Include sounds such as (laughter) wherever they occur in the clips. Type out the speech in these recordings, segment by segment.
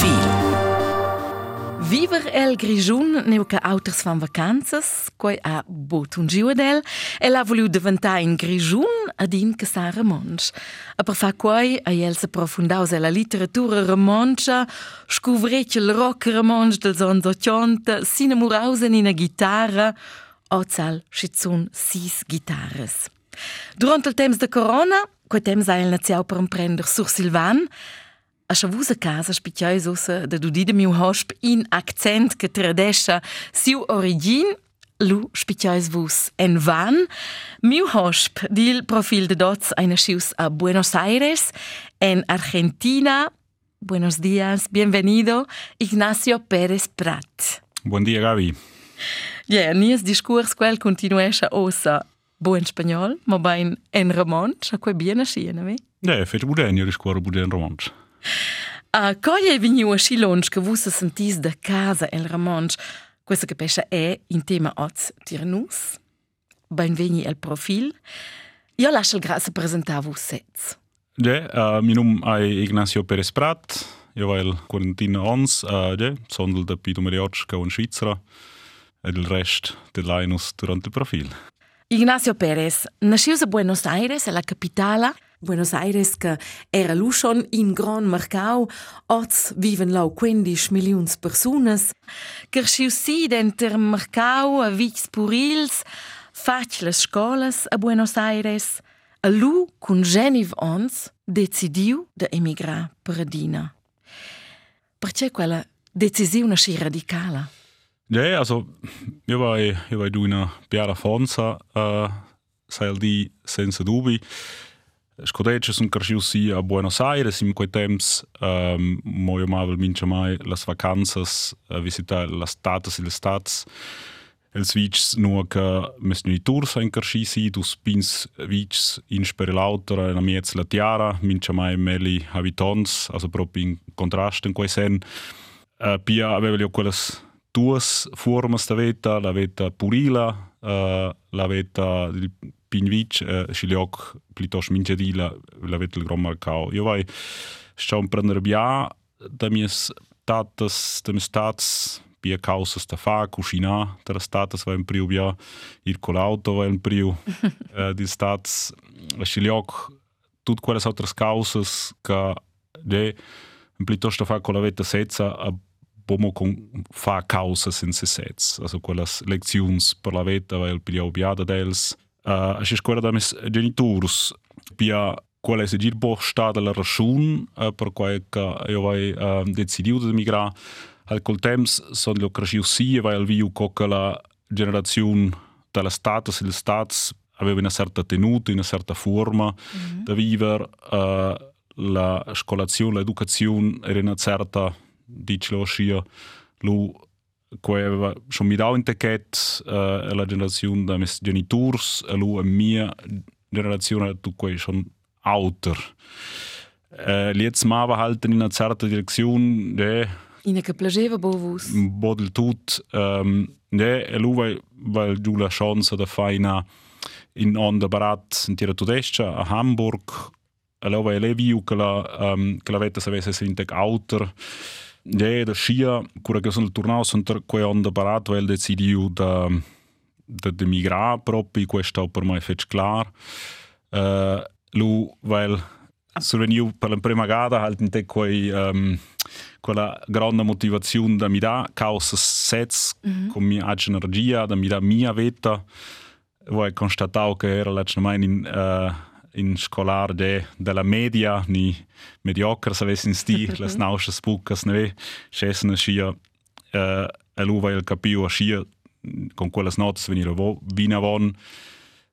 Profil Viver el Grigiun neu che auters fan vacanzas, quai ha bot un giudel, e l'ha voluto diventare in Grigiun ad in che sa romansch. A per fa quai a el se profundaus la literatura romancia, scuvrecce il rock romansch del zon 80, s'inamorausen in a chitarra, ozal schizun sis gitarres. Durant il temps de corona, quai temps ha el naziau per prender sur Silvan, a schavusa casa spitjais ussa da dudida miu hosp in accent che tradescha siu origin lu spitjais vus en van miu hosp dil profil de dots eine schius a Buenos Aires en Argentina Buenos días, bienvenido Ignacio Pérez Prat. Buen día, Gaby. Ja, yeah, nies discurs quel continuescha ossa buon spagnol, ma bain en romansch, a quei bien asciena, vi? Ja, fet buden, io discurs buden romansch. (laughs) Ah, a quoi est venu à Chilons que vous vous sentiez de casa, El Ramonge? Questa che pesce è in tema oz tirnus. Benveni al profil. Io lascio il grazie a presentare voi sets. Gè, yeah, uh, mi nome è Ignacio Perez Prat, io vai al quarantino ons, eh, gè, uh, yeah, sono del tappi numeri oggi in Svizzera e del rest dell'Ainus durante il profil. Ignacio Perez, nascivo a Buenos Aires, è la capitale Buenos Aires che era lu schon in gran mercau, oz viven lau 15 milions personas, che sciussi denter mercau a vix purils, fac les scolas a Buenos Aires, a lu cun geniv ons decidiu de emigrar per Adina. Perché quella decisione si radicala? Ja, also, io vai, io vai du in una piara fonza, uh, sai di senza Škodeče sem kršil si a Buenos Aires in coitems um, ehm, mojo mavel minče maj las vacanzas eh, visita las tatas il stats el switch nur ka mes ni tour sein krši si du spins vich in per lauter na mietz la tiara minče maj meli habitons also proprio in contrasto in coisen uh, eh, pia avevo io quelles duas formas da veta la veta purila uh, la veta Pinvic, eh, Šiljock, plitoš minčedi la, la vetel gromar kao. Jo vai, ščau prender bia, da mi es tatas, da mi stats, bia causas da fa, cucina, da las tatas vai in priu bia, ir col auto vai in priu, (laughs) eh, di stats, Šiljock, tut quelles altres causas, que de, plitoš da fa con la veta setza, a bomo fa causas in se sets, also quelles leczions per la veta, vai il pigliau biada dels, Uh, a scuola da mes genitors pia qual è gir bo sta della ragione uh, per cui io vai uh, decidiu di migrare al col temps son lo cresciu sì e vai al viu co la generazione della status le stats aveva una certa tenuta una certa forma mm -hmm. da vivere uh, la scolazione l'educazione era una certa dicelo scia lo aveva schon mit auch entdeckt äh, la generazione da mes genitors e lu a mia generazione tu quei schon outer äh, jetzt ma va halt in una certa direzione de Ina che piaceva bo vus. Bo del tut ähm, de e lu vai vai giù la chance da fare in on da barat in tira tudescia a Hamburg. E lu vai leviu che la um, che la vetta se avesse sintec Ja, da Schia, cura che sono tornato, sono quei anni parato, weil decidiu da da de migrar proprio, questo per me è chiaro. Uh, lu, weil surveniu per la prima gara halt in te quei um, quella grande motivazione da mi da causa sets mm -hmm. con mia energia da mi da mia vita voi constatavo che era la in uh, in školar de, della media, ni mediocre, se vesi in sti, (laughs) mm -hmm. las nauša spuka, se ne ve, šesna šija, uh, eh, eluva il capio šija, con quelles notes venire vo, vina von,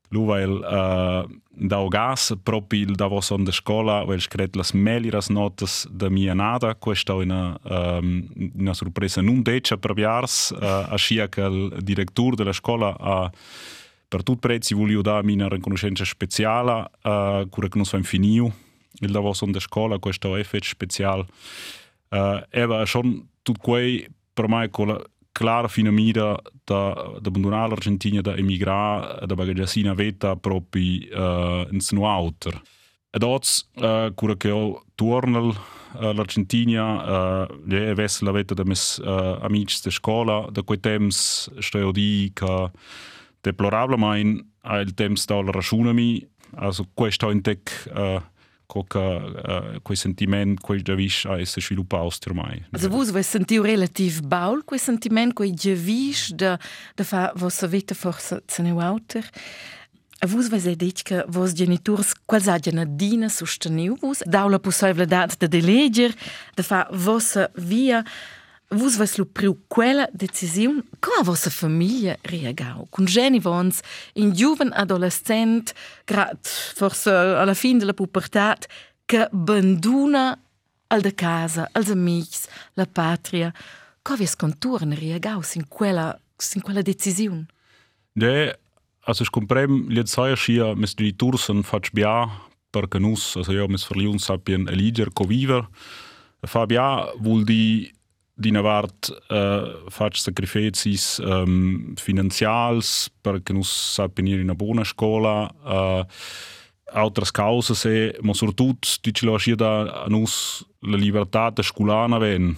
luva il uh, eh, dao gas, propi il davo son de scola, vel scret las meliras notes da mia nada, questa è una, um, una sorpresa non dece per viars, uh, a scia che il direttore della scuola ha uh, Per tut prezzi voglio dare una riconoscenza speciale, uh, cura che non so infiniu. Il lavoro sono da scuola, questo è effetto speciale. Uh, Eva, schon tut quei per me con la clara fine mira da, da abbandonare l'Argentina, da emigrare, da bagagliasina veta proprio uh, in seno outer. ed oz uh, cura che ho tornal uh, l'Argentina uh, je vesse la veta de mes uh, amici de scola da quei temps sto io di che deplorable mein il temps da la ragione mi also questo in tec uh, coca uh, quei sentiment quei da vis a essere sviluppato ormai. Also vos voi sentiu relativ baul quei sentiment quei javis da da fa vossa vita forse se ne outer. Vos vai dit que vos genitors quals hagien adina sosteniu vos dau la possibilitat de deleger de fa vossa via Vos vais lu priu quella decisiun co a vossa famiglia reagau? Cun geni vons in giuven adolescent grad forse alla fin della pubertat che banduna al de casa als amics la patria co vies conturne reagau sin quella sin quella decisiun De also ich comprem liet sai schia mes di tursen fac bia per canus also io mes verliun sapien eliger co viver. Fa bia vul di Dina vart uh, fac sacrificis um, finanzials perché nus sappiamo in una buona scuola uh, altre cause se ma soprattutto dice la scia a nus la libertà scolana ven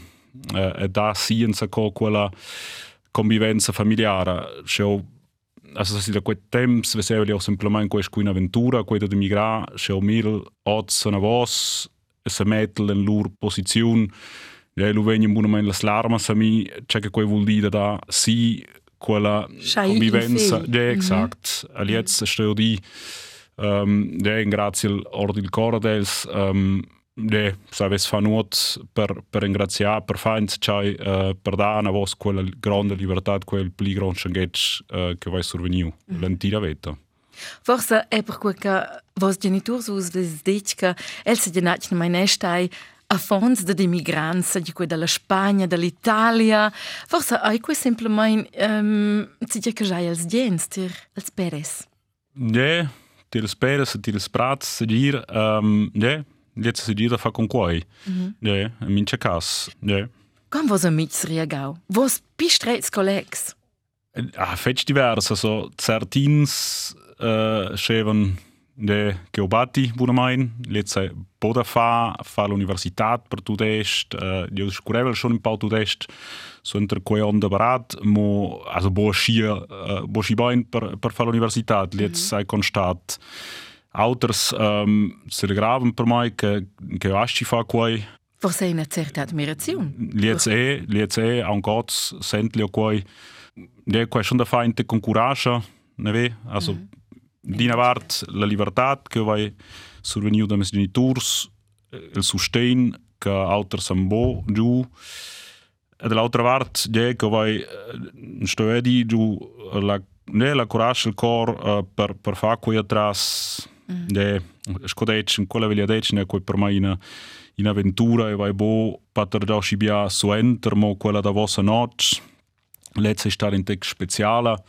uh, e da scienza co quella convivenza familiare cioè also se da quel temps ve se auch semplicemente questa un'avventura quella di migrare cioè mil oz una vos e se mettere in loro posizione ja, lu vegn un moment las larmas a mi c'è che quei vuol dire da si quella convivenza ja, exakt. Mm -hmm. aliez sto di um, ja, in grazie all'ordine del Coradels um, ja, saves fa nuot per, per ringraziare per fare c'hai uh, per dare a vos quella grande libertà quel pli grand changetch uh, che vai surveniu mm -hmm. l'antira veta Forse è per quel che vos genitori us dit che el se genatchen mai nestai a fons de immigrants, di quei dalla Spagna, dall'Italia. Forse hai quei semplicemente um, dice che già els gens, tir els peres. Ne, tir els peres, tir els prats, dir, um, ne, jetzt se dir da fa con quai. Ne, in mince cas, ne. Com vos amics reagau? Vos pistrets collegs? Ah, fetch divers, also certins uh, scheven de Geobati Bunamain, letze Boda fa, fa l'universitat per tudest, uh, io scurevel schon un pau tudest, so on de barat, mo, also bo schia, uh, bo schibain per, per fa l'universitat, letze mm -hmm. constat. Auters um, se graven per mai che, che asci fa quei, Forse una certa ammirazione. Liez è, liez è, a un gots, sentlio quei, ne quei schon da fa inte con courage, ne ve, also, mm -hmm Dina vart la libertà che vai surveniu da mes genitors, il sustain che auters am bo giù e dall'altra vart je che vai sto edi giù la ne la coraggio il cor uh, per per fa qui atras mm. de scodec in quella veglia dec ne quei per mai in in avventura e vai bo pater da scibia su enter mo quella da vossa noc letze star in tec speciala.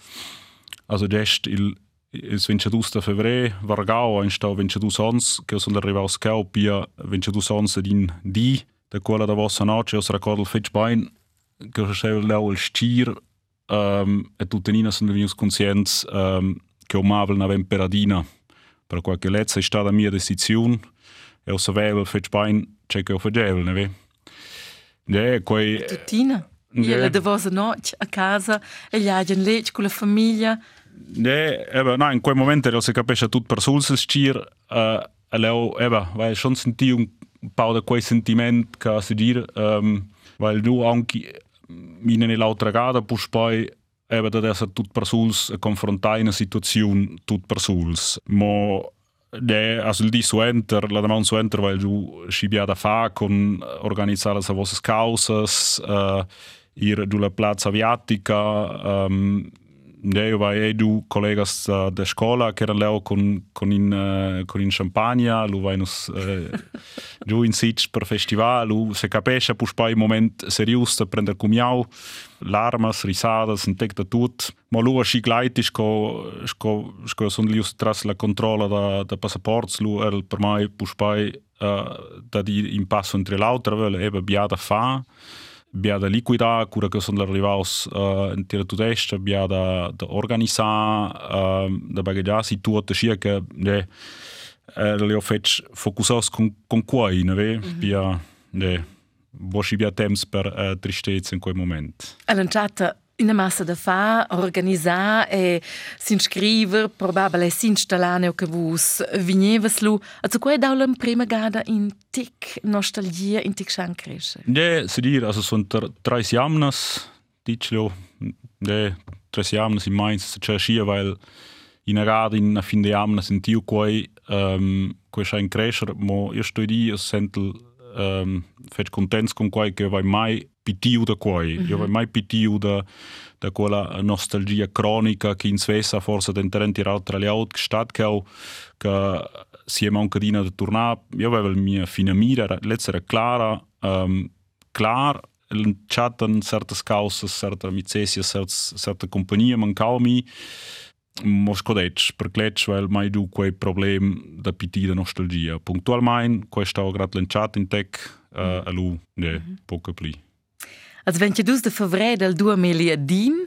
Also gest il 22 de febrer vargau in sta 22 ans che sono arrivato scau pia 22 ans din di da quella da vossa noce os racordal fetch bain che se leu il stir um, e tuttenina sono venuti conscients um, che o mavel na vem peradina per qualche lezza è stata mia decisione e o sapevo fetch bain c'è che o fagevel ne ve? Ne quei tuttina Io da vossa noce a casa e gli agien lec con la famiglia Ne, eben, nein, in quel momento ero se capisce tutto per sul se stir, uh, e leo, eben, weil schon senti un po' di quel sentimento che si dir, um, weil du anche in un'altra gara poi poi eben da essere tutto per sul e confrontare una situazione tutto per sul. Ma Ne, also di su enter, la demanda su enter, weil du schibia da fa con organizzare le vostre cause, uh, ir du la plaza aviatica, um, ne, vai edu colegas uh, de scola che erano leo con, con, in, uh, con in champagna, lu vai nus uh, giù in sitch per festival, lu se capisce pus poi moment serius da prender cumiau, larmas, risadas, un tec da tut, ma lu a schi gleit sco, sco, sco son lius tras la controlla da, da passaports, lu er per mai pus poi uh, da di in passo entre l'altra, ebe biada fa, bija da liquida, cura que sunt arrivaus uh, eh, în tiră tutesce, da, da organiza, uh, da bagagia si tuota și că de le au fet focusaus con, con ne ve? Mm-hmm. Bija de boși bia temps per eh, uh, tristețe în cui moment. Alănciată, una massa da fa, organizzare e s'inscrivere, probabilmente s'installare o che vus vignevas lu. Also quei daula prima gada in tic nostalgia in tic schan cresce. Ne, si dir, also sono tre jamnas, dicelo, ne, tre jamnas in Mainz, c'è scia, weil in a gada in a fin de jamnas sentiu quei, um, quei schein crescer, mo io sto di, io sento um, fec contents con quei che vai mai pitiu da quei. Mm -hmm. Io avevo mai pitiu da, da quella nostalgia cronica che in Svezia forse tenterò tirare tra le altre state che ho che siamo anche di una tornare. Io avevo la mia fine mira, l'essere clara, ehm, um, clara chatten certas causas, certa amicizia, certa, certa companhia, mancava-me. Mas codetes, percletes, vai mais do que problema da piti da nostalgia. Pontualmente, com esta grande lanchata em tech, eh, uh, mm. alu, né, mhm. pouca pli. Als 22 de febrer del 2010,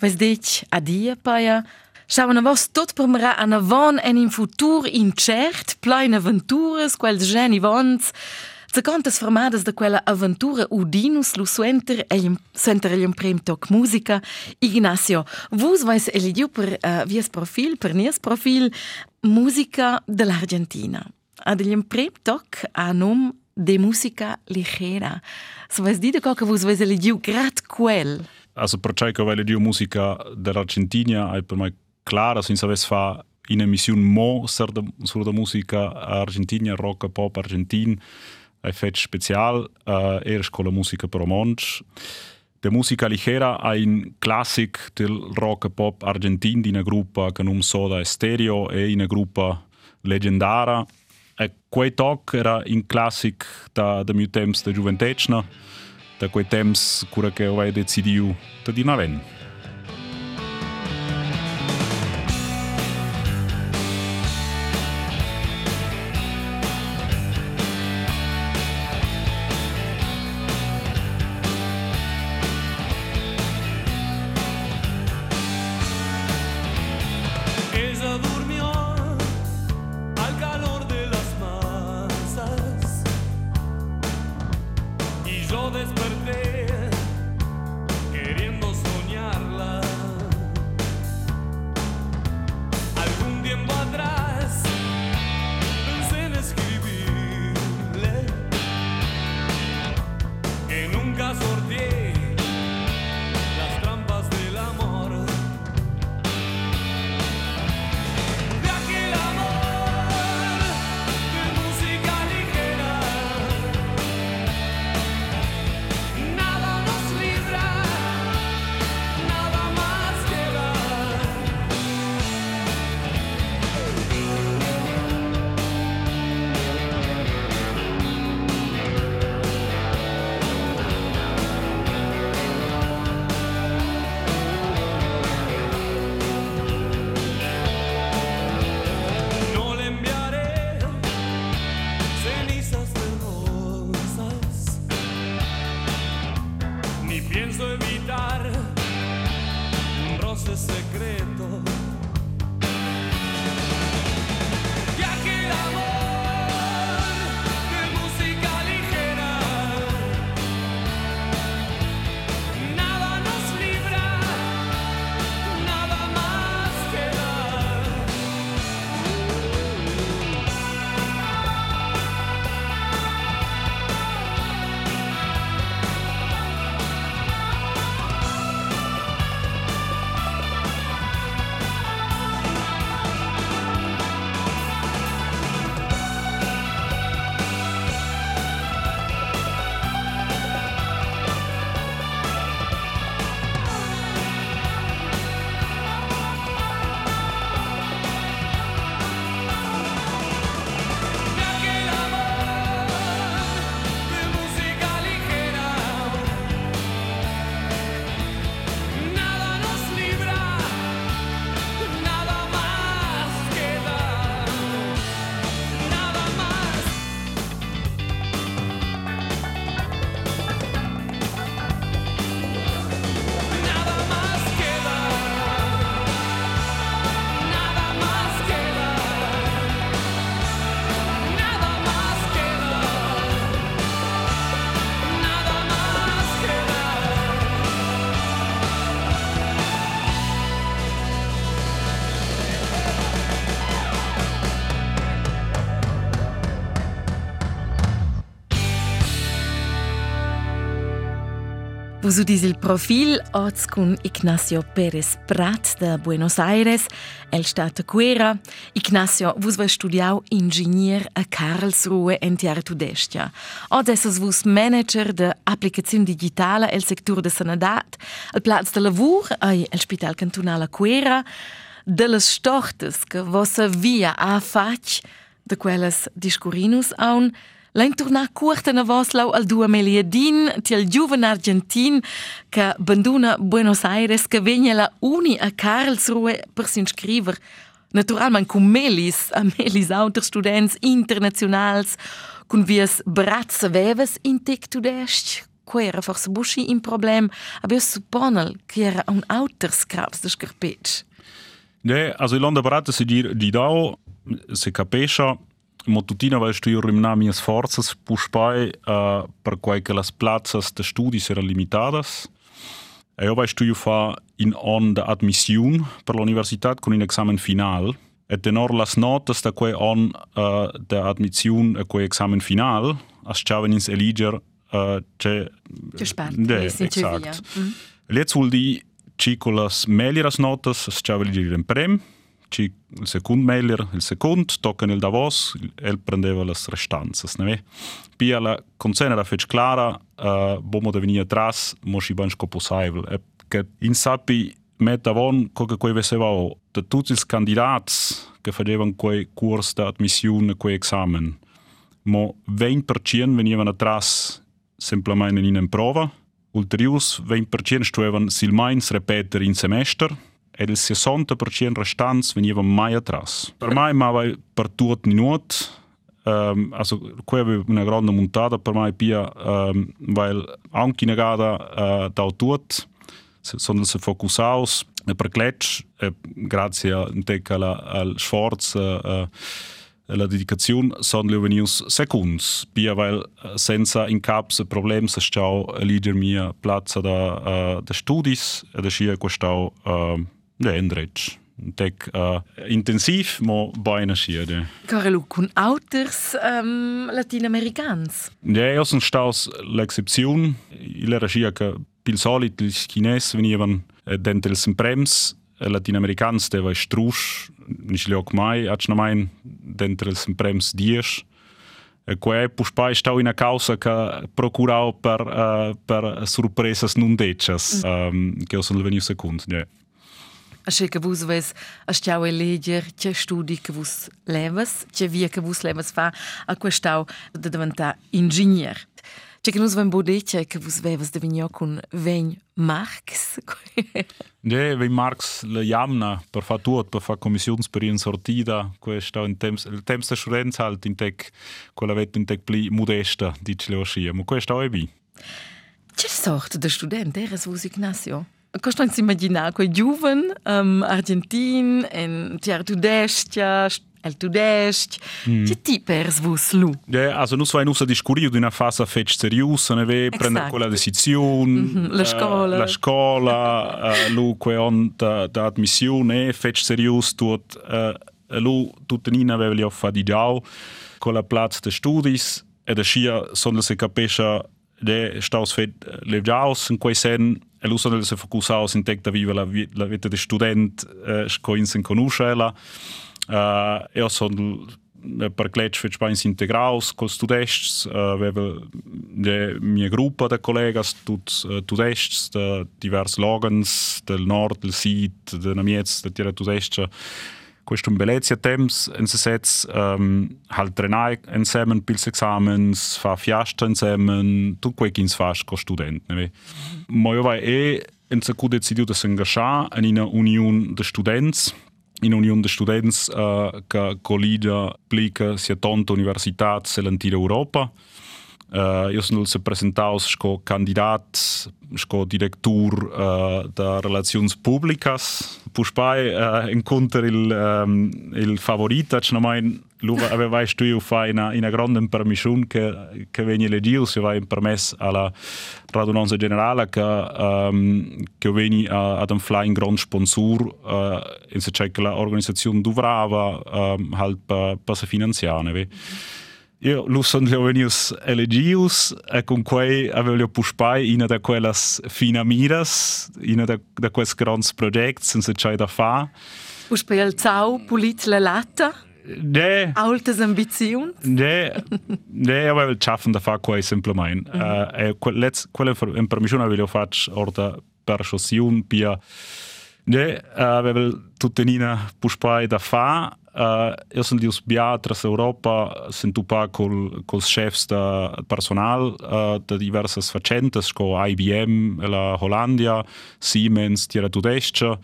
vos dic a dia paia, Schauen vos tot per mera an avant en in futur incert, plein aventures, quels geni vons, Secondas formadas da quella avventura udinus lu suenter e suenter el prem toc musica. Ignacio, vos vais eligiu per uh, vies profil, per nies profil, musica dell'Argentina. Ad el prem toc a nom de musica ligera. So vais dire co che vos vais eligiu grat quel. Also per ciò che vai eligiu musica dell'Argentina, è per me clara, senza aves fa in emissione mo sur la musica argentina, rock, pop argentin, è fatto speciale, uh, era con la musica per romanz. La musica ligera è un classico del rock pop argentino di una gruppa che non Soda Stereo e una gruppa leggendaria. Eh, quei toc era in classic da da meu temps da juventude, da no? quei temps cura que vai decidiu da dinavent. Vos udis il profil oz con Ignacio Pérez Prat de Buenos Aires, el stat Cuera. Ignacio, vos va studiau ingegner a Karlsruhe en Tierra Tudestia. Oz esses vos manager de applicazione digitale el sector de sanadat, al plaz de lavur ai el Spital Cantonal a Cuera, de les stortes que vos via a fac de quelles discurinus aun, L'hain tornat curta na Voslau al 2010 til giuven argentin che banduna Buenos Aires che vegna la uni a Karlsruhe per s'inscriver naturalment con melis, a melis auter students internationals, con vies bratze veves in tec tudest, que era forse buschi in problem, aber ich supponel che era un auters craps de scarpetsch. Ne, also il onda barata si dir di dao, se capisce Matutina vai stu rimna minhas forças puspai uh, per quai que las plazas de studis eran limitadas. E io vai stu fa in on de admission per l'universitat con un examen final. E tenor las notas da quei on uh, de admission e quei examen final, as chaven ins eliger uh, ce... Ce spart, de, exact. Mm. Let's vuol di cicolas meliras notas, as chaven eliger in prem, il secund mailer, il secund, tocken il Davos, el prendeva le restanzas, ne Pia la consena era fece clara, uh, bomo da venia tras, mo si ban sco possible. E che in sapi met avon co che quei veseva o, de tutti ils candidats che facevan quei curs da admissione, quei examen, mo 20% venivano atras semplicemente in prova, ulterius 20% stuevan silmains repetere in semester, ed il 60% restants veniva mai atrás. Per me ma per tutto minut Um, also, qui avevo una grande montata per me pia, um, weil anche in gara uh, da tut, sondern se focusaus e per cletch, e grazie a alla, al sforzo uh, la dedicazione sono venius seconds, pia weil senza in caps problem se stau eliger mia plazza da, uh, da studis e da scia questau uh, Da Endrich. Tek uh, intensiv, ma beina schiede. Carlo, con autors um, latinamericans? Ja, io sono stato l'excepzione. Il era che pil solit il chines venivano dentro il prems latinamericans deva strusch, nicht liok mai, ac na mein dentro il prems dies. E quei puspai stau in a causa che procurau per, uh, per surpresas non decas, mm. um, che sono venuto secondo. Yeah. Asche che vus ves a stiau eleger che studi che vus levas, che via che vus levas fa a questau de diventa ingegner. Che che nus ven bodece che vus vevas de vigno con ven Marx. (laughs) ne, ven Marx le jamna per fa tuot, per fa commissions per in sortida, questa in temps il temps de students halt in tec quella vet in tec pli modesta, dice le oscia, ma questa è bi. Che sorte de student eres vus Ignacio? Dir immaginare quei giuven um, argentin en tiar tudestia el tudest mm. che ti pers vus lu? Ja also nus vai nus a discurio di una fase fetch serius ne ve prendere quella decisione mm -hmm. la scuola uh, la scuola uh, lu que on da, da admissione fetch serius tut uh, lu tutenina aveva li offa di giau con la plaz de studis e da scia sonda se capisce de staus fet levjaus in quei sen lu sonda se focusaus in tec da viva la, la vita de student uh, sco in sen conoscela uh, e son per cletch fet spains integraus col studests uh, aveva de mia gruppa de collegas tut uh, tudests de divers logans del nord del sud de namiets de tira tudestia questo un bellezia temps en se sets um, halt trenai insieme pils examens fa fiasta insieme tu quei kins fas co student ne ma io vai e en se cu decidiu de s'engajar en una union de students in union de students uh, che collidia plica sia tonta universitat se Europa Uh, io sono se presentaus sco candidat, sco director uh, da relazions publicas. Puspai uh, incontra il, um, il favorita, cioè mai lui aveva studiato fa in una, in grande permissione che, che venne legito, si aveva permesso alla radunanza generale che, um, che uh, ad un fly un grande sponsor, uh, in se c'è che l'organizzazione dovrava um, halt per, per finanziare. Io lo sono venius elegius e con quei avevo puspai in da quelles fina miras, in da da quels grands projects senza c'è da fa. Puspai al zau pulit la latta. Ne, Altas ambizioni. ne, ne avevo schaffen da fa quei semplicemente. Mm -hmm. uh, e quelle quelle in permissione avevo fatto orda per sciosiun pia Ne, avevo tutte nina puspai da fa Uh, io sono di Biatras Europa, sento pa col, col chefs da personal uh, da diverse facentes, co IBM, la Hollandia, Siemens, Tierra Tudesca.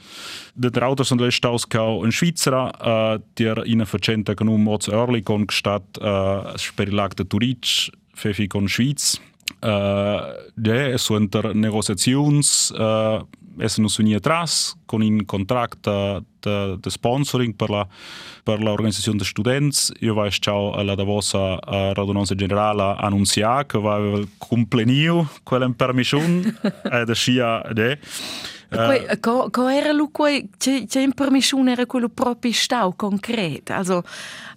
De drauter sono le staus cau in Svizzera, uh, tier ina facente con un moz early con gestat uh, per il lag de Turic, fefi con Schweiz. Uh, de, inter negociazions, uh, essen nos venia atrás con un contract de, de sponsoring per la per l'organizzazione de students. Io vai ciao alla Davosa uh, radunanza generale annunciar che va compleniu quella permission (laughs) e da scia de Uh, co, co era lu quei c'è in permissione era quello proprio stau concreto also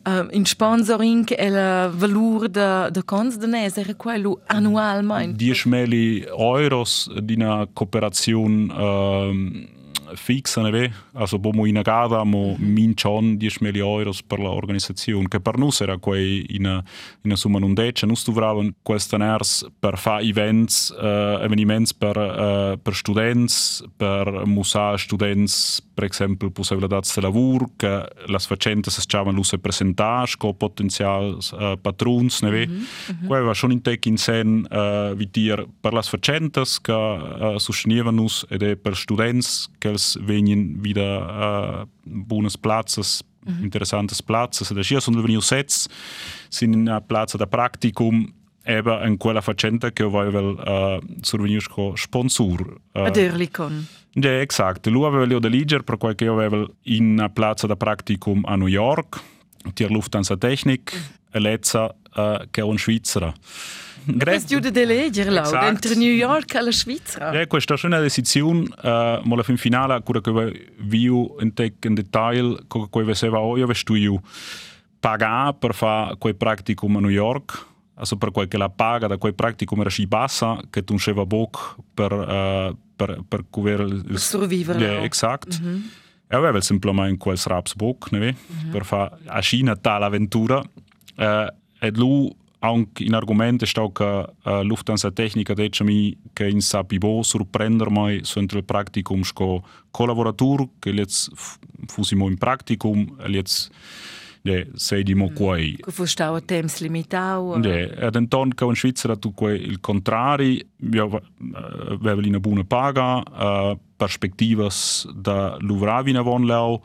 uh, in sponsoring e la valur de de cons de nes era quello annualmente 10 meli euros di una cooperazione uh, fix NW, eh, also bo mu inagavamo mhm. min schon 10.000 euro per l'organizzazione, che per noi era quei in una somma non decce, noi dovevamo questioners per fare events, eh, uh, events per, uh, per studenti, per musare studenti, per esempio, possibilità di lavoro, che le faccende si chiamano a presentare, con potenziali uh, patroni, NW. Mm -hmm. Quello schon in tech in sen, uh, vi dire, per le faccende che uh, sostenevano ed è per studenti che Hotels venien wieder äh, buones platzes, mhm. interessantes platzes. Da scia sono venuti sets, sind in una plaza da practicum eben in quella facenda che volevo uh, survenire con sponsor. Uh, Ad Erlikon. Ja, esatto. Lui aveva da leggere per quel che io avevo in una plaza da practicum a New York, die Lufthansa Technik, mm. e lezza uh, che è un svizzera. Questo è di leggere, Laura, entre New York e la Svizzera. Ja, questa è una decisione, uh, ma la fin finale, cura che viu in, te, in dettaglio, come che vedeva io, vesto io pagare per fare quel practicum a New York, also per quel che la paga da quel practicum era si bassa, che tu non poco per, uh, per, per coprire il... Per sopravvivere. Ja, esatto. Mm -hmm. E aveva semplicemente quel raps book, ne, mm -hmm. per fare a Cina tale avventura. Uh, e lui anche in argomento sta che uh, Lufthansa Technica dice mi che in sapibo sorprender mai so entro il practicum sco collaboratur che jetzt fusimo in practicum jetzt de sei di mo mm. quei che fu stau temps limitau de ed enton che in Svizzera tu quei il contrari wir aveva una buona paga uh, perspectivas da luvravina von lau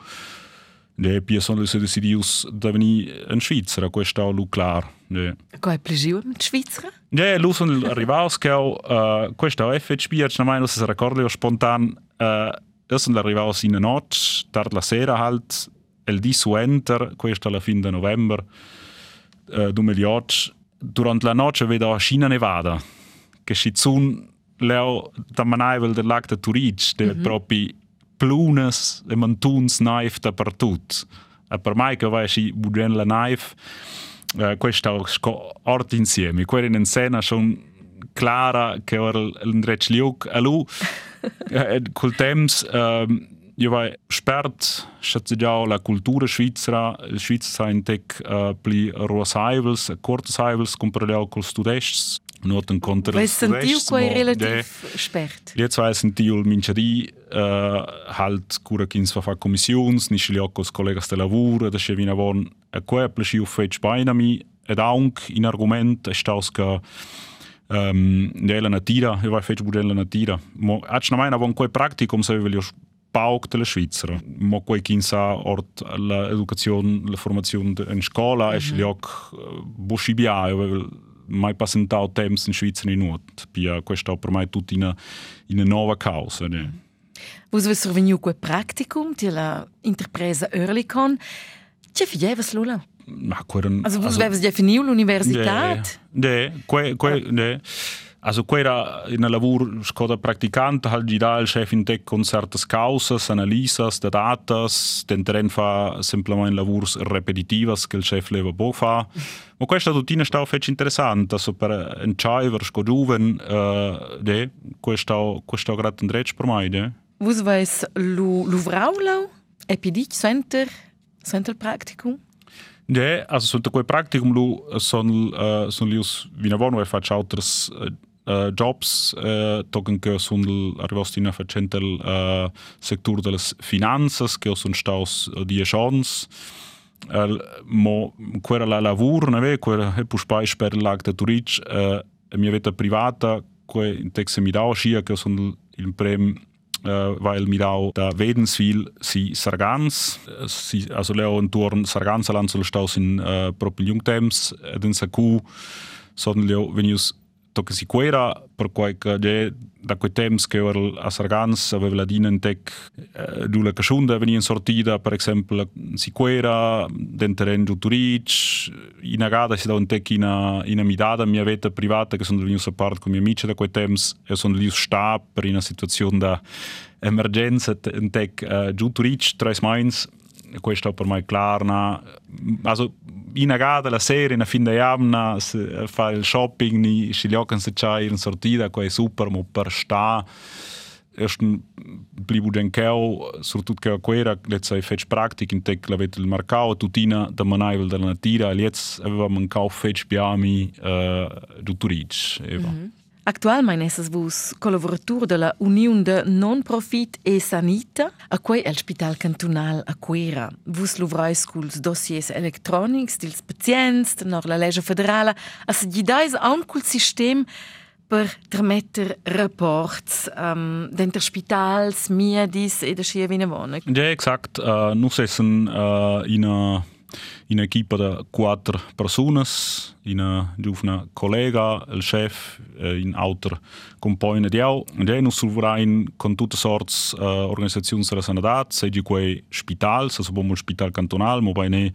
dhe pjesën e së desidijus të vëni në Shqicra, ku është au klar. Dhe. Ko e plëzhiu në Shqicra? Dhe, lusën rivaus kau, uh, ku është au e fëtë shpia që në majnë se rekordi o spontan, uh, esën la rivaus in notë, tard la sera halt, el di suenter, ku është alla fin de november, uh, 2008, durant la noce vedo a Nevada, che si zun leo da manaivel del lac de de mm -hmm. propri plunes e montuns naif dappertut. E per mai che vai si budgen la naif, eh, questo ort insieme. Quella in scena schon clara che ora il drecci liuk a lu (laughs) eh, col temps eh, io vai spert schätze già la cultura svizzera il Svizzera in tec uh, pli rosaivels cortasaivels comparado col studests not un contra Weil sentiu quei relativ spert. Jetzt weiß sentiu minchadi uh, halt cura kins fa commissions, ni schli cos collegas de lavur, da che vina von a quei plesci uffic bainami ed aunc in argument staus che um, della natira, io vai fece budella natira. Mo ac na mai von quei practicum se veglio Pauk della Svizzera. Mo quei kinsa ort l'educazione, la formazione in scuola, mm -hmm. e schli ook buscibia, mai passentato temps in Svizzera in nuot. Pia questo per mai tutto in una nuova causa. Ne? Vos avete sorvegnu quel practicum di la interpresa Earlycon. Che fidevas lula? Ma queren, also vos avete definiu l'università? Ne, que, que, ne. Also quera in a lavur scoda practicante hal gida il chef in tec con certas causas, analisas de datas, tenteren fa semplicemente lavurs repetitivas che il chef leva bo fa, Ma questa tutina sta fece interessante, also per un chiver sco giuven, uh, de, questa questa grat un dretsch per mai, de. Vus weiß lu lu vraulau? Epidic center center Praktikum? De, also sunt quei Praktikum lu son uh, son lius faccio altres uh, uh, jobs uh, tochen che sono arrivati in facendo il uh, settore delle finanze che sono stati die chance uh, mo quella la lavoro ne ve quella è pur spai per de turic uh, mia vita privata que in texe mi dao scia che sono il prem weil mir auch da Wedenswil si Sargans, si, also leo un turn Sargans alan sul staus in uh, proprio jungtems, ed in sa cu son leo venius tocca si quera per quai de da quei temps che ora a Sargans aveva in tec eh, du la casciunda venia sortida per esempio si quera den terren du Turic in agada si da un tec in a, in a mia vita privata che sono venuto a parte con mia amici da quei temps e sono lì sta per una situazione da emergenza in tec uh, giù Turic tres mains questo per me klar also in agada la sera in fin de jamna fa il shopping ni scigliocan se c'hai in sortida qua è super mo per sta erst blibu den keu surtut che quera let's say fetch praktik in tec la vet il marcao tutina da manaivel della natira e jetzt aveva man kauf fetch biami uh, du turic eva mm -hmm. Actualmein essas vus collaboratur de la Union de Non-Profit e Sanita, a quei el Spital Cantonal a Quera. Vus luvrais culs dossiers electronics dils pazients, nor la legge federala, a se gidais aun cul sistem per trametter rapports um, denter spitals, miedis e da schia vina vona. Ja, exakt. Uh, nus essen uh, in a in equipa de quattro personas, una giovane collega, il chef, in alter compagno di au. E noi sulvurain con tutte sorts uh, organizzazioni della sanità, seigi quei spitals, also bomo spital cantonal, mo bene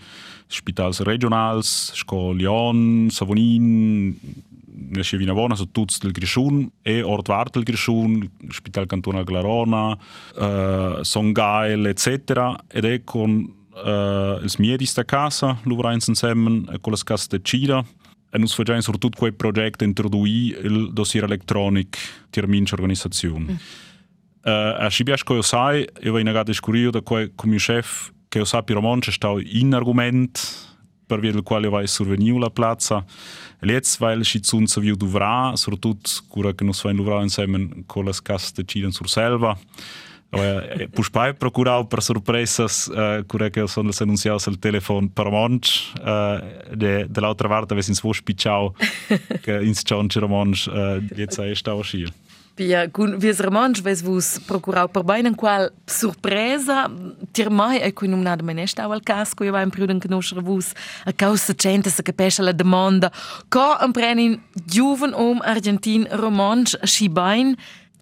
spitals regionals, sco Lyon, Savonin, ne si vina bona, so tuts del Grischun, e ort vart del Grischun, spital cantonal Glarona, uh, Songail, etc. Ed è con uh, ils miedis da casa, luvrains insieme con las casas de Cida. E nus fagiamo soprattutto quel progetto introdui il dossier elettronic di mince organizzazione. Mm. Uh, a Scibiasco che io sai, io vengo a discutere da quel come chef che io sapi romanzo sta in argomento per via del quale vai surveniu la piazza. E jetzt, weil si zunza viu duvra, soprattutto cura che nus vengo luvra insieme con las casas de Cida sur selva. Eh, Pușpai eh, procurau per surpresas uh, eh, cu que son los anunciados al telefon per monch uh, de, de l'altra parte avessin svo spicciau che (laughs) ins cion c'era monch uh, dietza e stau schi. Pia, kun vies remonch ves vus procurau per bain en qual surpresa tir mai e cui num nad mene stau al casco io va in pruden conoscere vus a causa gente se capesce la demanda co emprenin juven om um argentin romanch schi bain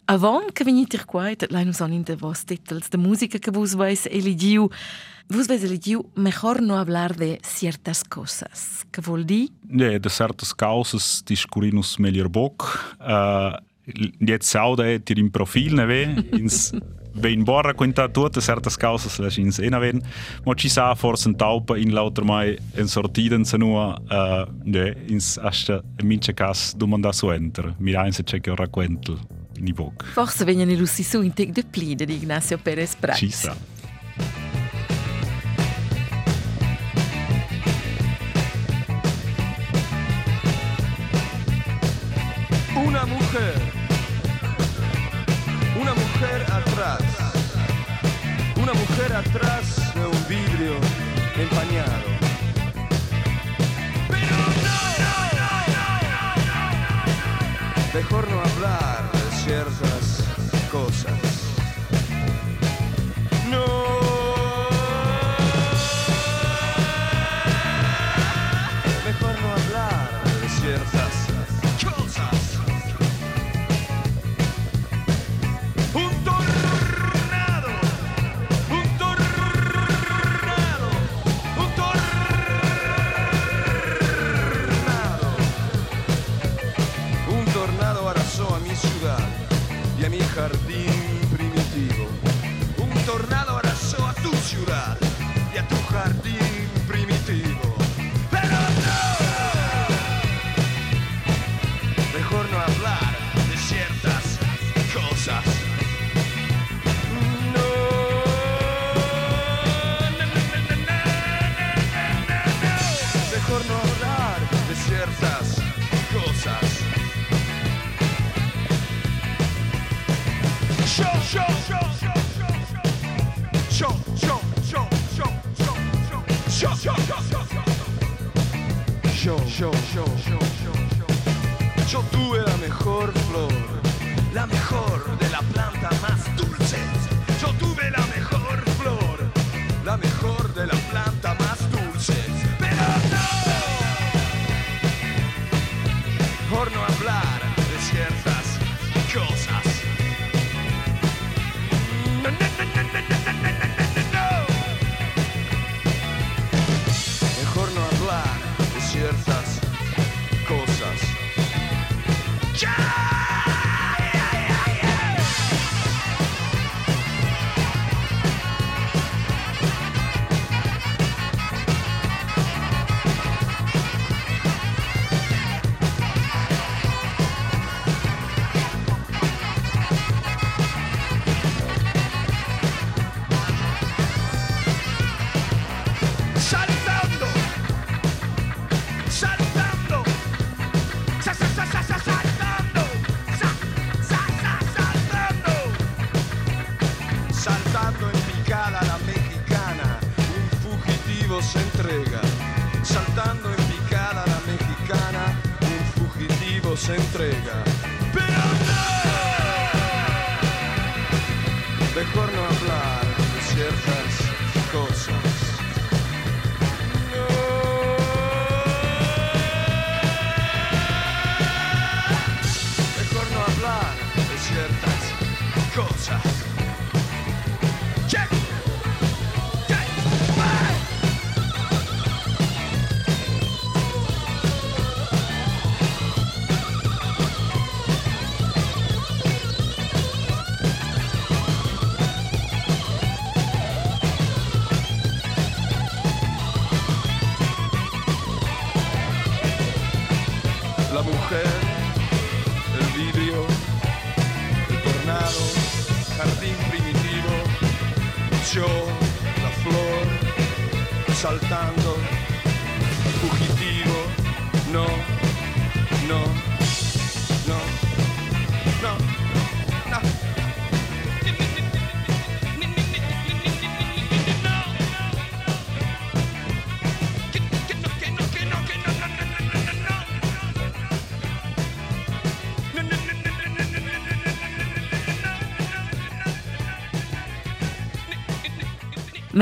Avant que venite qua, lai nos on inte vos titels de música que vos vais eligiu, vos vais eligiu mejor no hablar de ciertas cosas. Que vol di? Ne, de certas causas discurinus melior boc. Uh, jetzt sauda tir in profil ne ve, ins (laughs) vein borra quenta tutte certas causas la ins ena ven, mo ci sa forse un taupa in lauter mai en sortiden se nua, uh, ne, ins asta mince cas domanda su enter. Mira in se c'è che racquentel. Boc. Forse vengono lussi su in tec de plide di Ignacio Perez. Ci sa. Una mujer. Una mujer atrás. Una mujer atrás de un vidrio empañado. Pero no, Mejor no hablar cherzo dejar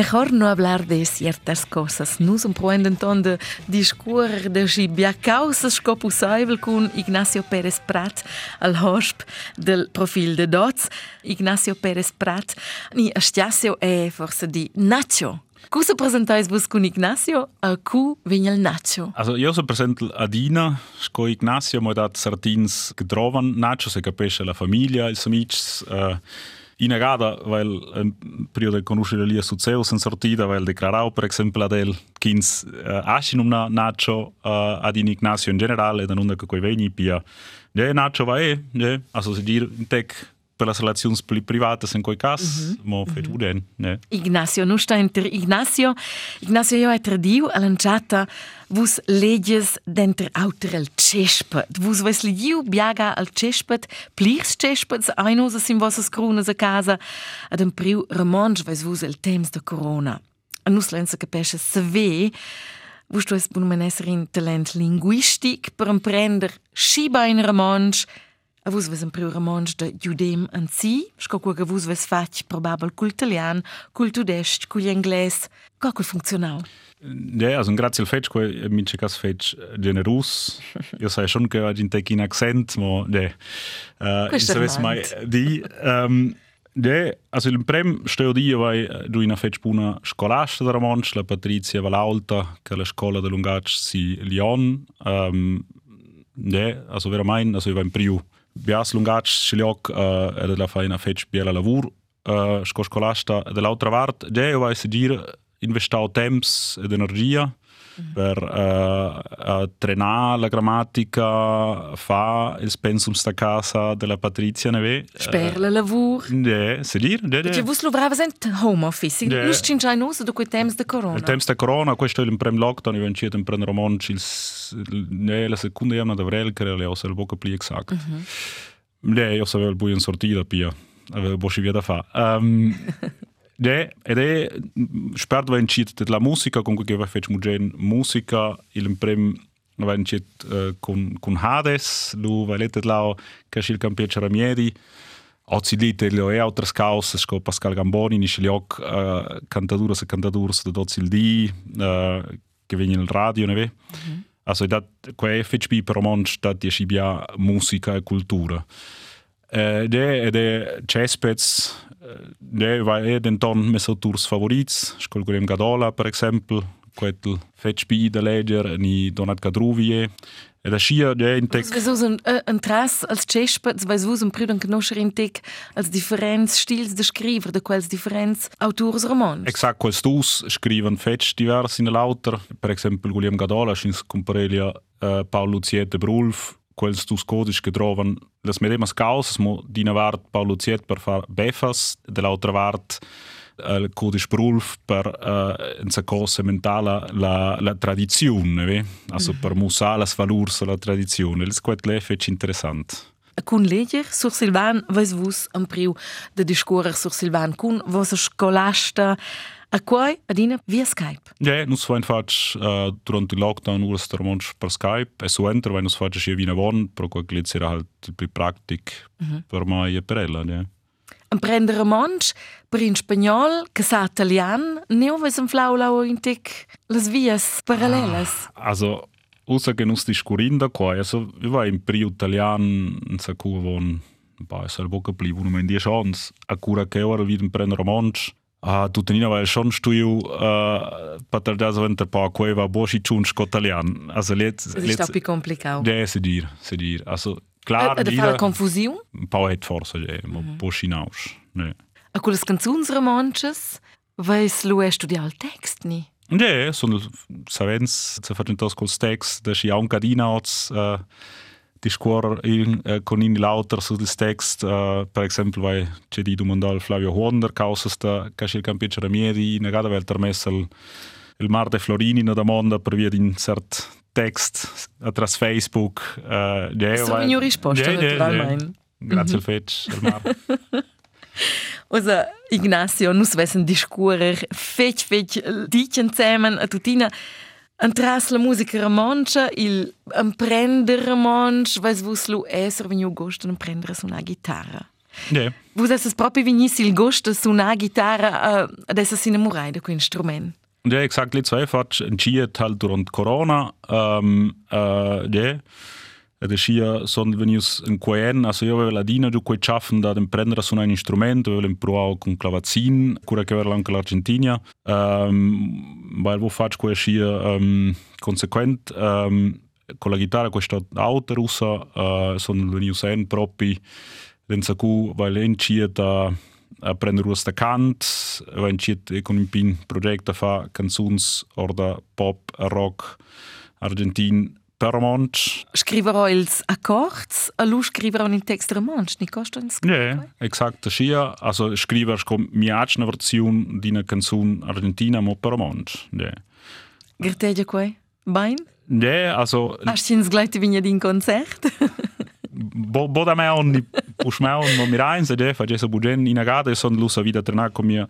Mejor no hablar de ciertas cosas. Nus un proenden ton de si causas sco possible con Ignacio Pérez Prat al hosp del profil de Dots. Ignacio Pérez Prat ni astiasio e forse di Nacho. Cosa presentais vos con Ignacio? A cu vigna il Nacho. Also io so presente Adina, sco Ignacio mo dat Sardins getrovan, Nacho se capisce la famiglia, ils amics, uh, in gada, weil un periodo de conoscere lì su Zeus in sortida, weil declarau per esempio adel kins uh, ashin um na Nacho uh, ad in Ignacio in generale, dan unda che coi veni pia. Ne Nacho va e, ne, also se dir tec per las relazions pli privatas in quei cas, mm -hmm. mo fet uden, ne. Ignacio, nu sta inter Ignacio. Ignacio, io è tradiu all'anciata vus leges denter auter al cespet. Vus ves ligiu biaga al cespet, plirs cespets, ainos in vossas crunas a casa, ad un priu remonge ves vus el temps de corona. A nus lenza capesce se ve, vus tu es bun menesser in talent linguistic per imprender sciba in remonge, a vus ves un priu remonge de judem an si, sco quo vus ves fac probabel cul italian, cul tudest, cul ingles, co cul funzionau. Ja, also grazie al fetch, que mi che cas fetch generus. Io sai schon che oggi tec in accent, mo de. Uh, Questo è ves mai di um, de, also il prem steo di vai du in fetch buna scolasta da Romansch, la Patrizia Valauta, che la scuola de Lungac si Lyon. Um, de, also vera mein, also io va in priu. jaz lungač šeljok, uh, eh, de la faena fec biela lavur, eh, uh, škoškolasta, de la outra vart, de eu vai sedir investar o temps ed energia, uh, per uh, trenare la grammatica, fare il pensum sta casa della Patrizia Neve. Per il lavoro. Eh, se dir. Perché voi lavorate in home office, non ci sono da quei tempi di corona. Il tempo di corona, questo è il primo lockdown, io ho iniziato a prendere un romanci, il secondo giornata di avril, credo, se il poco più esatto. Mm -hmm. Lei, io sapevo il buio in sortita, pia. Avevo un po' da fare. Um, (laughs) ne, ed è, spero che vengo la musica, comunque che va fatto mugen musica, il primo wenn ich uh, con, con Hades, lu valete lao che il campione Ramieri, Oggi lì te le altre cause, sco Pascal Gamboni, ni li hoc uh, cantaduras e cantaduras da dozzi il di, uh, che vengono il radio, ne ve? Mm -hmm. Also dat, quei FHB per romansch, dat die schibia musica e cultura. Uh, de, e de Cespets, de, va e den ton mes autors favorits, scol Guillem Gadola, per exempel, quel FHB da legger, ni Donat Gadruvie, E da schia de in tec. Es un un tras als cespa, es us un pruden conoscer in tec als differents stils de scriver, de quels differents autors romans. Exakt, quels dus scriven fetch divers in lauter, per exempel Guillem Gadola, schins comparelia Paul Luziette Brulf, quels dus codis che trovan las medemas causas, mo dina vart Paul Luziette per far befas, de l'altra vart il codice Brulf per uh, in cosa mentale la, la tradizione, ve? also per musare le valori della tradizione. Questo è interessante. Kun leger sur Silvan, vais vus am priu de discurer sur Silvan kun vos scolasta a quai adina via Skype. Ja, nus fain fac uh, durant il lockdown uras termonsch per Skype e su enter vai nus fac sia vina von, pro quel glitzera halt più practic mm -hmm. per mai e per ella, ja. Emprendere monsch per in spagnol, che sa italian, ne oves un flaulau in tic las vias parallelas. Ah, also, usa che nus discurinda qua, also, vi va in pri italian, in sa cu von, ba, es al boca pli, vuno men die chance, a cura che ora vid emprendere monsch, a tu teninava je šon štuju, uh, pa tarda za venter pa, ko je va boši čunško italijan. Also, let, let, Está pi complicado. Ja, se dir, se dir. Also, klar, a, a da fala confusão? Pau het forse, ja, ma mm -hmm. boši naus. Ne. A kulas canzuns romanches, vais lu e studial text ni? Ja, son savens, se facentos col text, da si a un cadina ots, uh, di scuola in, uh, con in lauter su des text, uh, per esempio, vai c'è di domandal Flavio Huonder, causa sta, che il campione Ramieri, negata vel termessa il, il mar de Florini na da monda per via di un cert text atras Facebook. Uh, ja, so in risposta, ja, naturalmente. Grazie al fetch, Osa Ignacio, nus vessen discurer fetch fetch dicen zusammen a tutina Entras la musica romancia, il imprender romanch, vais vus lu esser vegnu gosto imprendere su una chitarra. Yeah. Vus esses proprio vignis il gosto su una chitarra uh, ad esser s'innamorai da quel instrument. Ja, exakt, lite så fatto entschieden halt durant Corona. Ähm, äh, ja. Ed regia sono venuti in Quern, also io avevo la dina giù quei chaffen da prendere su un strumento, avevo imparato con clavazin, cura che avevo anche l'Argentina, um, weil wo faccio quei scia ehm, um, conseguente, um, con la chitarra questa auto russa, uh, sono venuti in propri, senza cui, weil in scia da a prendere questa cant, avevo in scia con un pin progetto a fare canzoni, orda pop, rock, argentino, romansch. Scriverò ils accords, a lu scriverò un text romansch, ni costa in Ja, exakt, schia, also scriver com miacna version di una canzun argentina mo romansch. Ja. Gertegia quei? Bain? Ja, also... Hast du ins gleich di un Konzert? (laughs) bo, bo da me oni pušmeo no mirajn, zdaj fa že so budžen in nagade, son lusa vida trena, ko mi je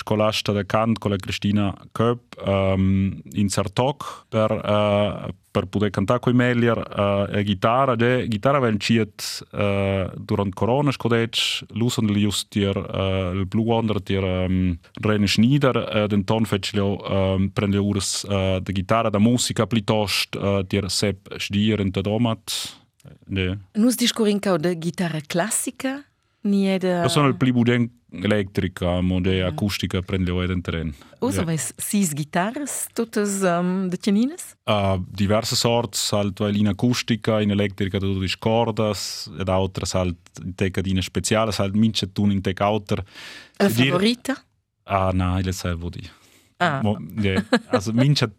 školašta da kant, ko je Kristina Köp um, in Sartok per, uh, per poder cantar coi meglier uh, e chitarra, de chitarra ven ciet uh, durant corona scodec, lusan just dir uh, il Blue Wonder dir um, René Schneider, uh, den ton fece leo um, prende ures uh, de chitarra da musica plitost uh, dir Sepp Stier in der Domat, Ne. Nus discurin ca de chitarra classica? Ni è de... Io sono il plibuden elettrica, mo de mm. acustica prende o eden tren. Usa yeah. ves sis guitarras, totes um, de cianines? Uh, diverse sorts, halt weil in acustica, in elettrica tu dis cordas, ed altre halt in teca dina speciale, halt mince tun in teca alter. La favorita? Ah, no, il servo di. Ah. Mo, yeah. also mince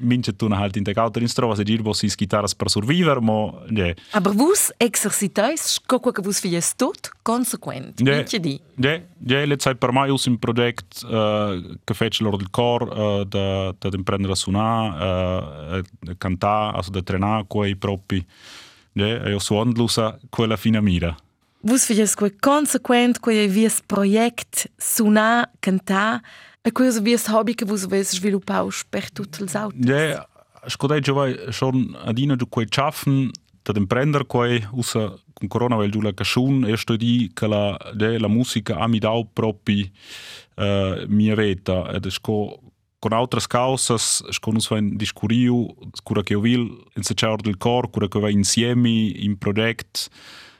minčetúna halt in tak autorinstrova se dirbo si skitaras per survivor, mo ne. Aber vus exercitais kokwa ka vus fies tot consequent. Ne, ne, ne, let sai per mai usim project uh, che fece lor del cor eh, uh, da da imprendere a suonare, eh, uh, cantare, also da trenare coi propri. Ne, io suonlusa quella fina mira. Vus fies quel consequent, quel vies project suonare, cantare E questo è un hobby che voi avete sviluppato per tutti gli altri? Ja, scodeggio vai schon adina du quei schaffen da dem prender quei usa con corona weil du la cachun e sto di che la de la musica a mi dau propi uh, mia veta ed sco con altre causas sco nus vain discuriu cura che vil in se ciao del cor cura che va insieme in project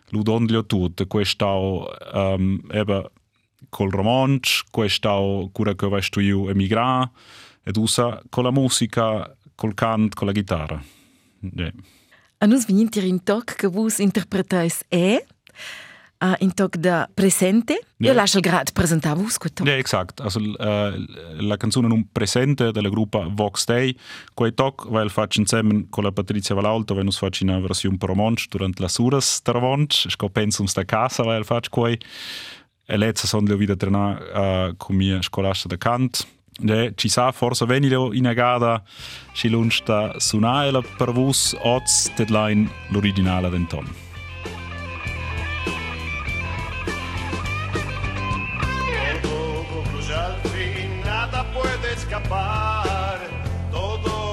ludonlio tut questau um, eba col romanch questau cura che va stu io emigra ed usa con la musica col cant con la chitarra yeah. A nus vinti in toc che vus interpretais e uh, in toc da presente. Ja. Io lascio il grad presentare vus quel toc. Exakt. Also, äh, la canzone non presente della gruppa Vox Day, quei toc, weil faccio insieme con la Patrizia Valalto, weil nus faccio una versione per romansch durante la suras der romansch. Sco penso sta casa, weil faccio quei. Lezza son le trena mia scolasta da cant. Ne, ci sa forse venilo in agada, ci lunsta sunaela per vus, oz, deadline, l'originale d'Anton. Todo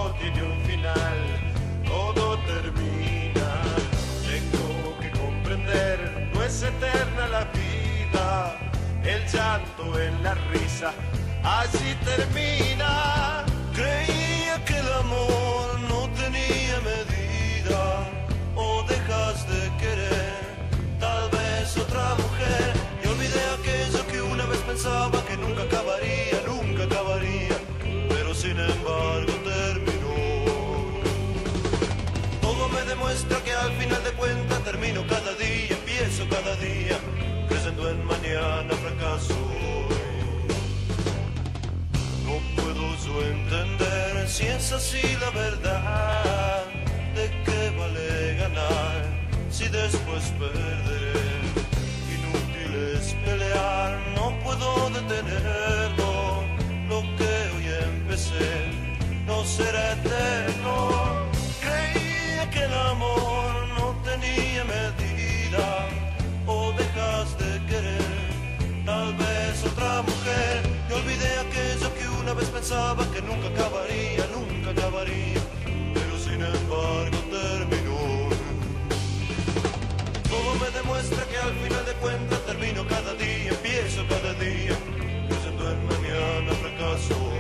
El llanto en la risa, así termina. Creía que el amor no tenía medida. O dejas de querer, tal vez otra mujer. Y olvidé aquello que una vez pensaba No puedo yo entender si es así la verdad, de qué vale ganar si después perderé. Inútil es pelear, no puedo detenerlo, lo que hoy empecé no será eterno. Creía que el amor pensaba que nunca acabaría, nunca acabaría, pero sin embargo terminó. Todo me demuestra que al final de cuentas termino cada día, empiezo cada día, creyendo en mañana fracaso.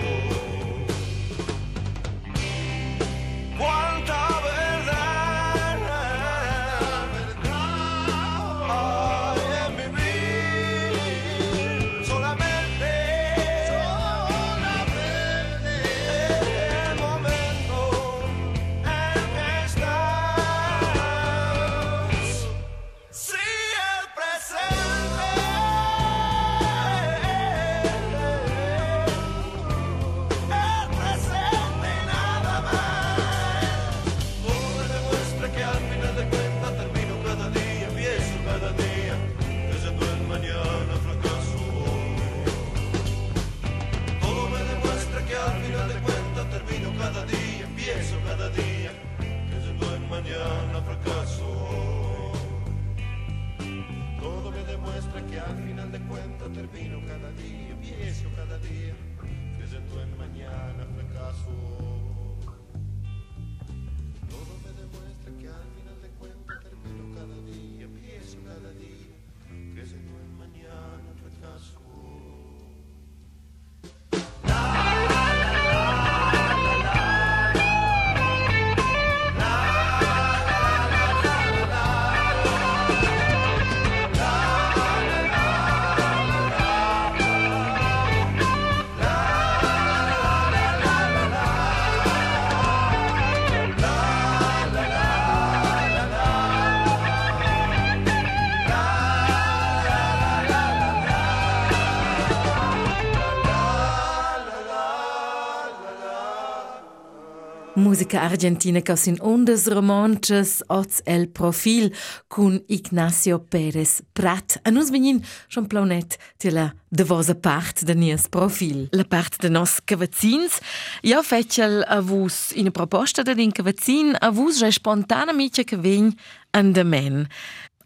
Musica argentina caus in ondas romanches oz el profil cun Ignacio Pérez Prat. A nus venin schon plaunet de la devosa part de nies profil. La part de nos cavazzins. Ja fetchel a vus in a proposta de din cavazzin a vus già spontanamente che vegn an de men.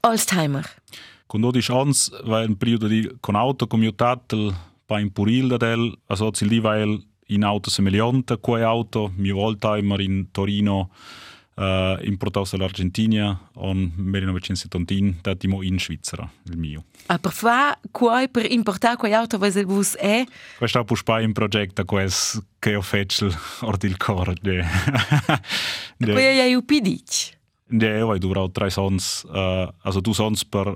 Alzheimer. Con 12 anni, vai un periodo di, con auto commutato, pa in Puril da del, also si lì vai in auto semiliante quei auto, mi volta immer in Torino uh, importato dall'Argentina on 1970 datimo in Svizzera, il mio. A per fa quai per importar quei auto vos vos è Questo è un un progetto che ho fatto ordi il cor de (laughs) de quei ai upidic. de ho durato tre sons uh, also du sons per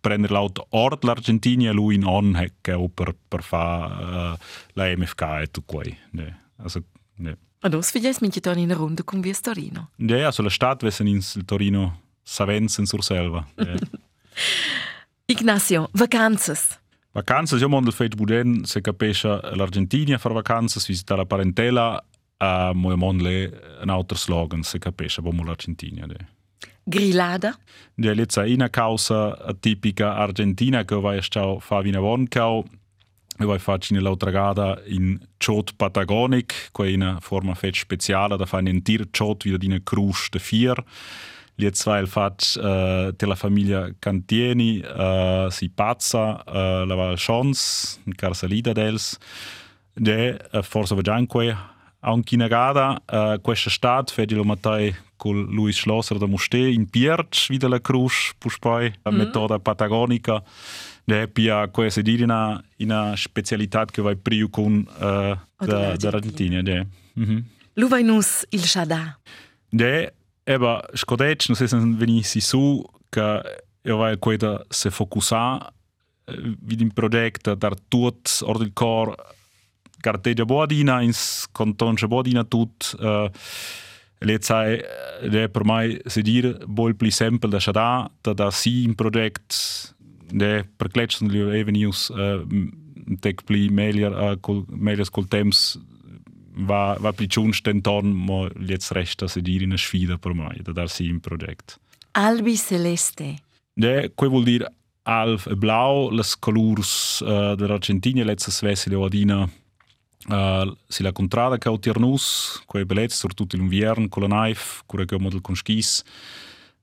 prendere l'auto ord l'Argentina lui in on che per per fa uh, la MFK e tu quei de also de Ados figlies minche ton in runde con via Torino. de also la stat wessen in Torino Savenzen sur selva. (laughs) Ignacio, vacanzas. Vacanze, io mondo fet buden se capisce l'Argentina fare vacanze, visitare la parentela, a mo mondo le un altro slogan se capisce bomo l'Argentina de. Grillada. De lezza una causa tipica argentina che vai stau fa vina voncau e vai facci nell'altra gada in chot patagonic, che è una forma fet speciale da fare un tir chot wieder in crusch de vier. Jetzt weil fac uh, della famiglia Cantieni uh, si pazza uh, la Val Chons, in Carsalida dels. De uh, forse va già Anche in Agada, uh, eh, questa estate, fedilo mattai con Luis Schlosser da Mustè, in Pierce, vita la Cruz, poi la mm. metoda patagonica, ne è pia questa di una, una specialità che vai più con uh, eh, da, dall'Argentina. Mm -hmm. Lu vai nus il Shada? Ne, eba, scodec, non so se venissi su, che io vai a se focusà, eh, vidi un progetto, dar tutto, ordine il corpo, carteggia bodina ins contonche bodina tut uh, le sai de per mai se dir bol pli sempre da shada da da si in project de per kletschen li evenius uh, tek pli melier uh, col melier col temps va va pli chunst den ton mo jetzt resta se dir in a sfida per mai da dar si in project Albi Celeste. De, quei vuol dire alf e blau, les colors uh, dell'Argentina, letztes vesile odina uh, si la contrada che tiernus, quei bellezze, soprattutto l'inverno, con la knife, cura che model con skis,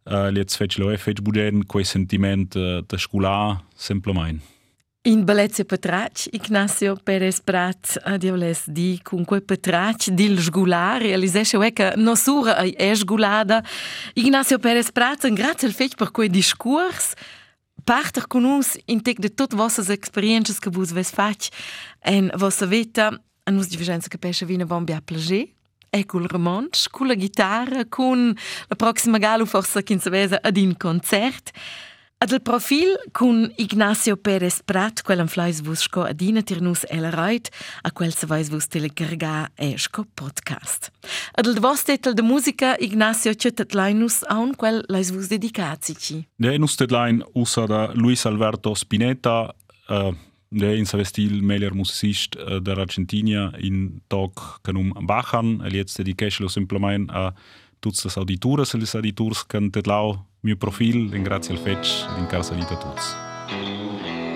uh, let's fece lo fece buden, quei sentiment uh, da scuola, semplicemente. In Bellezia Petrac, Ignacio Perez Prat a diavles di con quei Petrac dil sgular realisesce we che nosura è sgulada. Ignacio Perez Prat, grazie al fetch per quei discurs. Parter con uns in tec de tot vossas experiences che vos ves fac en vossa vita a nus divigenza capisce vina bon bia plager. E col remonch, con la chitarra, con la prossima gala forse che in ad in concert. Ad il profil con Ignacio Perez Prat, quel fleis vus sco adina tirnus el reit, a quel se vais vus telecarga e sco podcast. Ad il vos tetel de musica, Ignacio cetet lainus aun quel lais vus dedicazici. De nus deadline usa da Luis Alberto Spinetta, uh, de in sa stil melier musicist uh, dell'Argentina in tog canum Bachan, e jetzt dedication lo simplement a tuts las audituras e les auditurs can tedlau mio profil, in grazie al fetch, in casa vita tuts.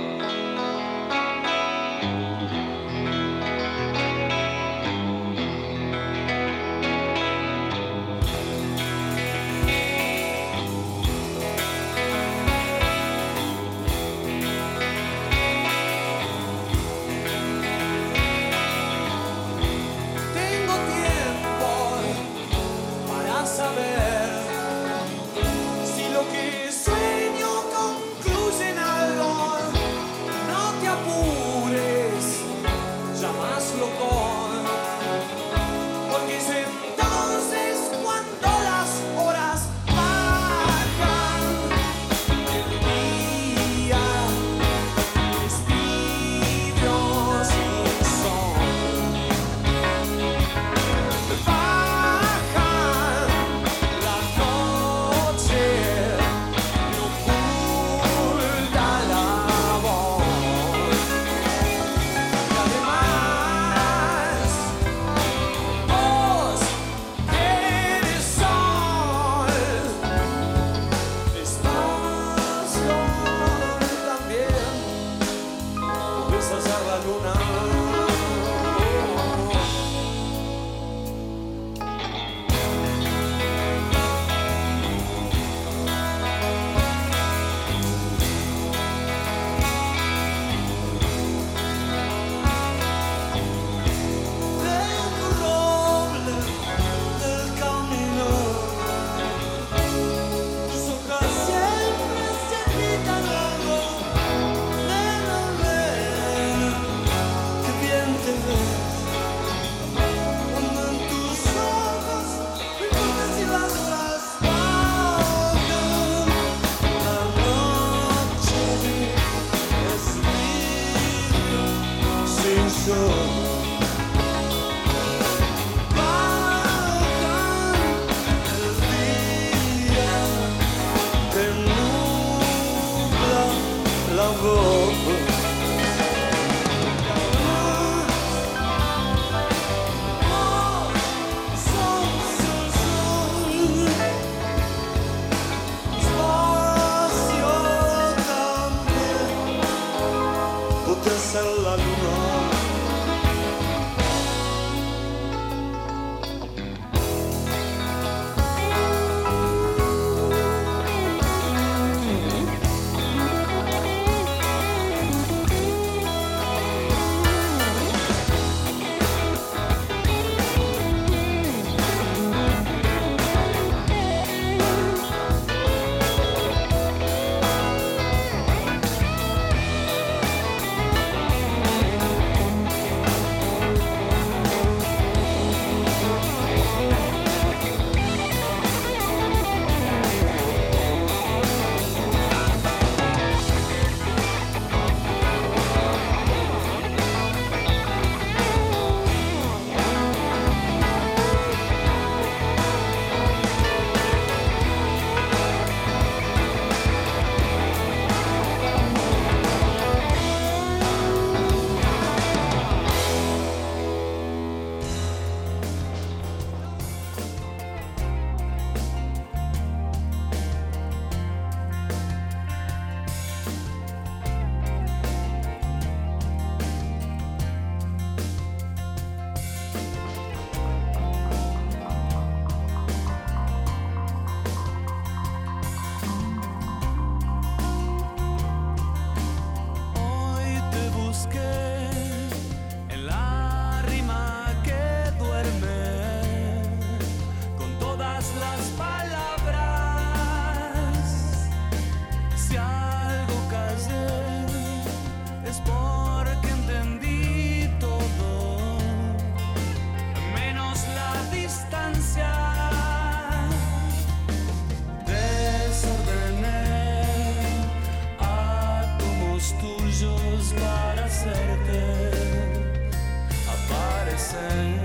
listen